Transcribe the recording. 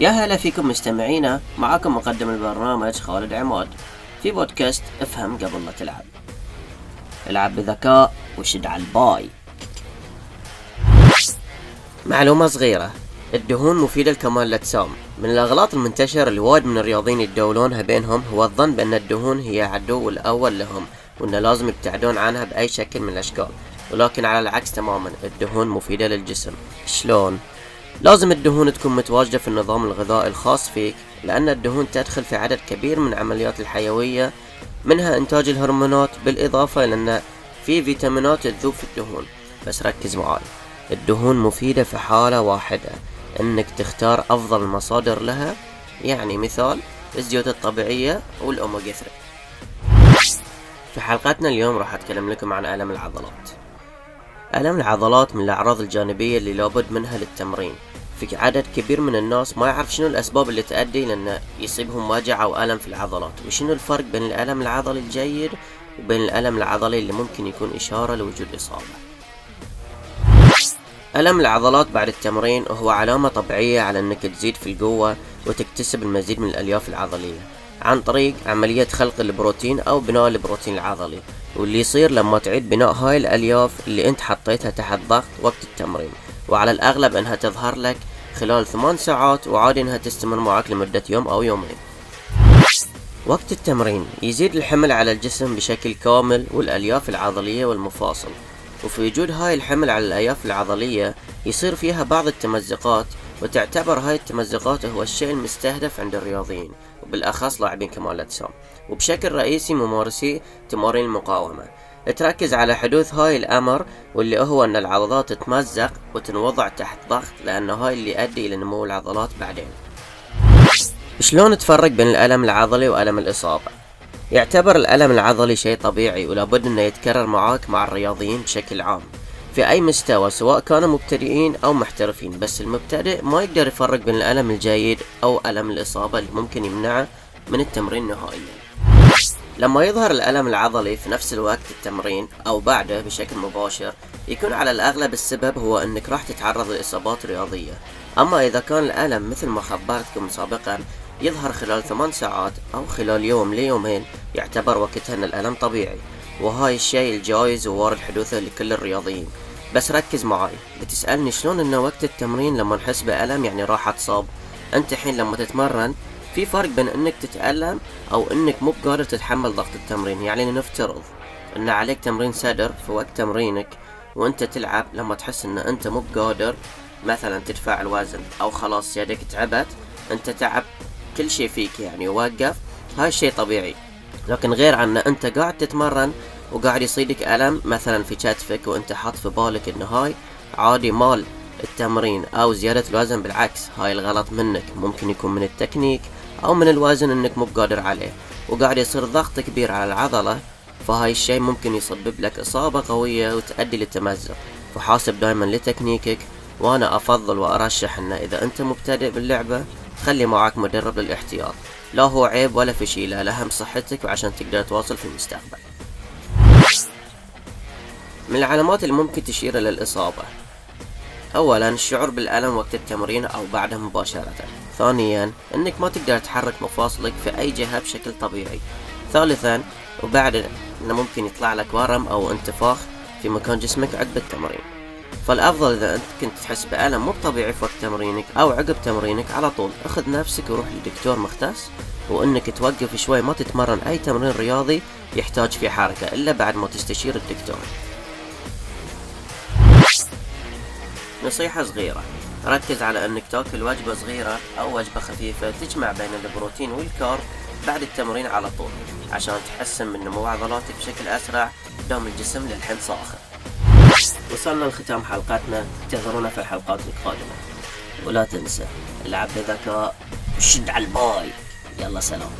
يا هلا فيكم مستمعينا معاكم مقدم البرنامج خالد عماد في بودكاست افهم قبل لا تلعب. العب بذكاء وشد على الباي. معلومة صغيرة الدهون مفيدة لكمال الأجسام. من الأغلاط المنتشرة اللي وايد من الرياضيين يتداولونها بينهم هو الظن بأن الدهون هي عدو الأول لهم وأن لازم يبتعدون عنها بأي شكل من الأشكال. ولكن على العكس تماما الدهون مفيدة للجسم. شلون؟ لازم الدهون تكون متواجدة في النظام الغذائي الخاص فيك لأن الدهون تدخل في عدد كبير من العمليات الحيوية منها إنتاج الهرمونات بالإضافة إلى أن في فيتامينات تذوب في الدهون. بس ركز معاي الدهون مفيدة في حالة واحدة إنك تختار أفضل المصادر لها يعني مثال الزيوت الطبيعية والأوميجا 3 في حلقتنا اليوم راح أتكلم لكم عن ألم العضلات. ألم العضلات من الأعراض الجانبية اللي لابد منها للتمرين؟ في عدد كبير من الناس ما يعرف شنو الأسباب اللي تؤدي لأن يصيبهم وجع أو ألم في العضلات وشنو الفرق بين الألم العضلي الجيد وبين الألم العضلي اللي ممكن يكون إشارة لوجود إصابة؟ ألم العضلات بعد التمرين هو علامة طبيعية على أنك تزيد في القوة وتكتسب المزيد من الألياف العضلية. عن طريق عملية خلق البروتين أو بناء البروتين العضلي واللي يصير لما تعيد بناء هاي الألياف اللي أنت حطيتها تحت ضغط وقت التمرين. وعلى الأغلب أنها تظهر لك خلال ثمان ساعات وعادي أنها تستمر معك لمدة يوم أو يومين. وقت التمرين يزيد الحمل على الجسم بشكل كامل والألياف العضلية والمفاصل. وفي وجود هاي الحمل على الألياف العضلية يصير فيها بعض التمزقات وتعتبر هاي التمزقات هو الشيء المستهدف عند الرياضيين وبالأخص لاعبين كمال الأجسام. وبشكل رئيسي ممارسي تمارين المقاومة. تركز على حدوث هاي الأمر واللي هو أن العضلات تتمزق وتنوضع تحت ضغط لأن هاي اللي يؤدي إلى نمو العضلات بعدين. شلون تفرق بين الألم العضلي وألم الإصابة؟ يعتبر الألم العضلي شيء طبيعي ولابد إنه يتكرر معاك مع الرياضيين بشكل عام. في أي مستوى سواء كانوا مبتدئين أو محترفين. بس المبتدئ ما يقدر يفرق بين الألم الجيد أو ألم الإصابة اللي ممكن يمنعه من التمرين نهائيا. لما يظهر الألم العضلي في نفس الوقت التمرين أو بعده بشكل مباشر يكون على الأغلب السبب هو أنك راح تتعرض لإصابات رياضية. أما إذا كان الألم مثل ما خبرتكم سابقا يظهر خلال ثمان ساعات أو خلال يوم ليومين يعتبر وقتها أن الألم طبيعي. وهاي الشيء الجايز ووارد حدوثه لكل الرياضيين. بس ركز معاي. بتسألني شلون انه وقت التمرين لما نحس بألم يعني راح اتصاب أنت الحين لما تتمرن في فرق بين إنك تتألم أو إنك مو قادر تتحمل ضغط التمرين. يعني نفترض إن عليك تمرين صدر في وقت تمرينك وأنت تلعب لما تحس إن أنت مو قادر مثلا تدفع الوزن أو خلاص يدك تعبت أنت تعب كل شيء فيك يعني وقف هاي الشيء طبيعي. لكن غير عن أنت قاعد تتمرن وقاعد يصيدك ألم مثلا في كتفك وأنت حاط في بالك إنه هاي عادي مال التمرين أو زيادة الوزن بالعكس هاي الغلط منك ممكن يكون من التكنيك أو من الوزن إنك مو بقادر عليه. وقاعد يصير ضغط كبير على العضلة فهاي الشيء ممكن يسبب لك إصابة قوية وتؤدي للتمزق. فحاسب دائما لتكنيكك وأنا أفضل وأرشح إنه إذا أنت مبتدئ باللعبة خلي معك مدرب للاحتياط. لا هو عيب ولا فشيلة الأهم صحتك وعشان تقدر تواصل في المستقبل. من العلامات اللي ممكن تشير إلى الإصابة. أولا الشعور بالألم وقت التمرين أو بعده مباشرة. ثانيا أنك ما تقدر تحرك مفاصلك في أي جهة بشكل طبيعي. ثالثا وبعد أنه ممكن يطلع لك ورم أو انتفاخ في مكان جسمك عقب التمرين. فالأفضل إذا أنت كنت تحس بألم مو طبيعي في وقت تمرينك أو عقب تمرينك على طول. أخذ نفسك وروح لدكتور مختص وإنك توقف شوي ما تتمرن أي تمرين رياضي يحتاج فيه حركة إلا بعد ما تستشير الدكتور. نصيحة صغيرة. ركز على أنك تأكل وجبة صغيرة أو وجبة خفيفة تجمع بين البروتين والكارب بعد التمرين على طول عشان تحسن من نمو عضلاتك بشكل أسرع دام الجسم للحين صاخر وصلنا لختام حلقتنا. انتظرونا في الحلقات القادمة. ولا تنسى العب بذكاء وشد على الباي يلا سلام.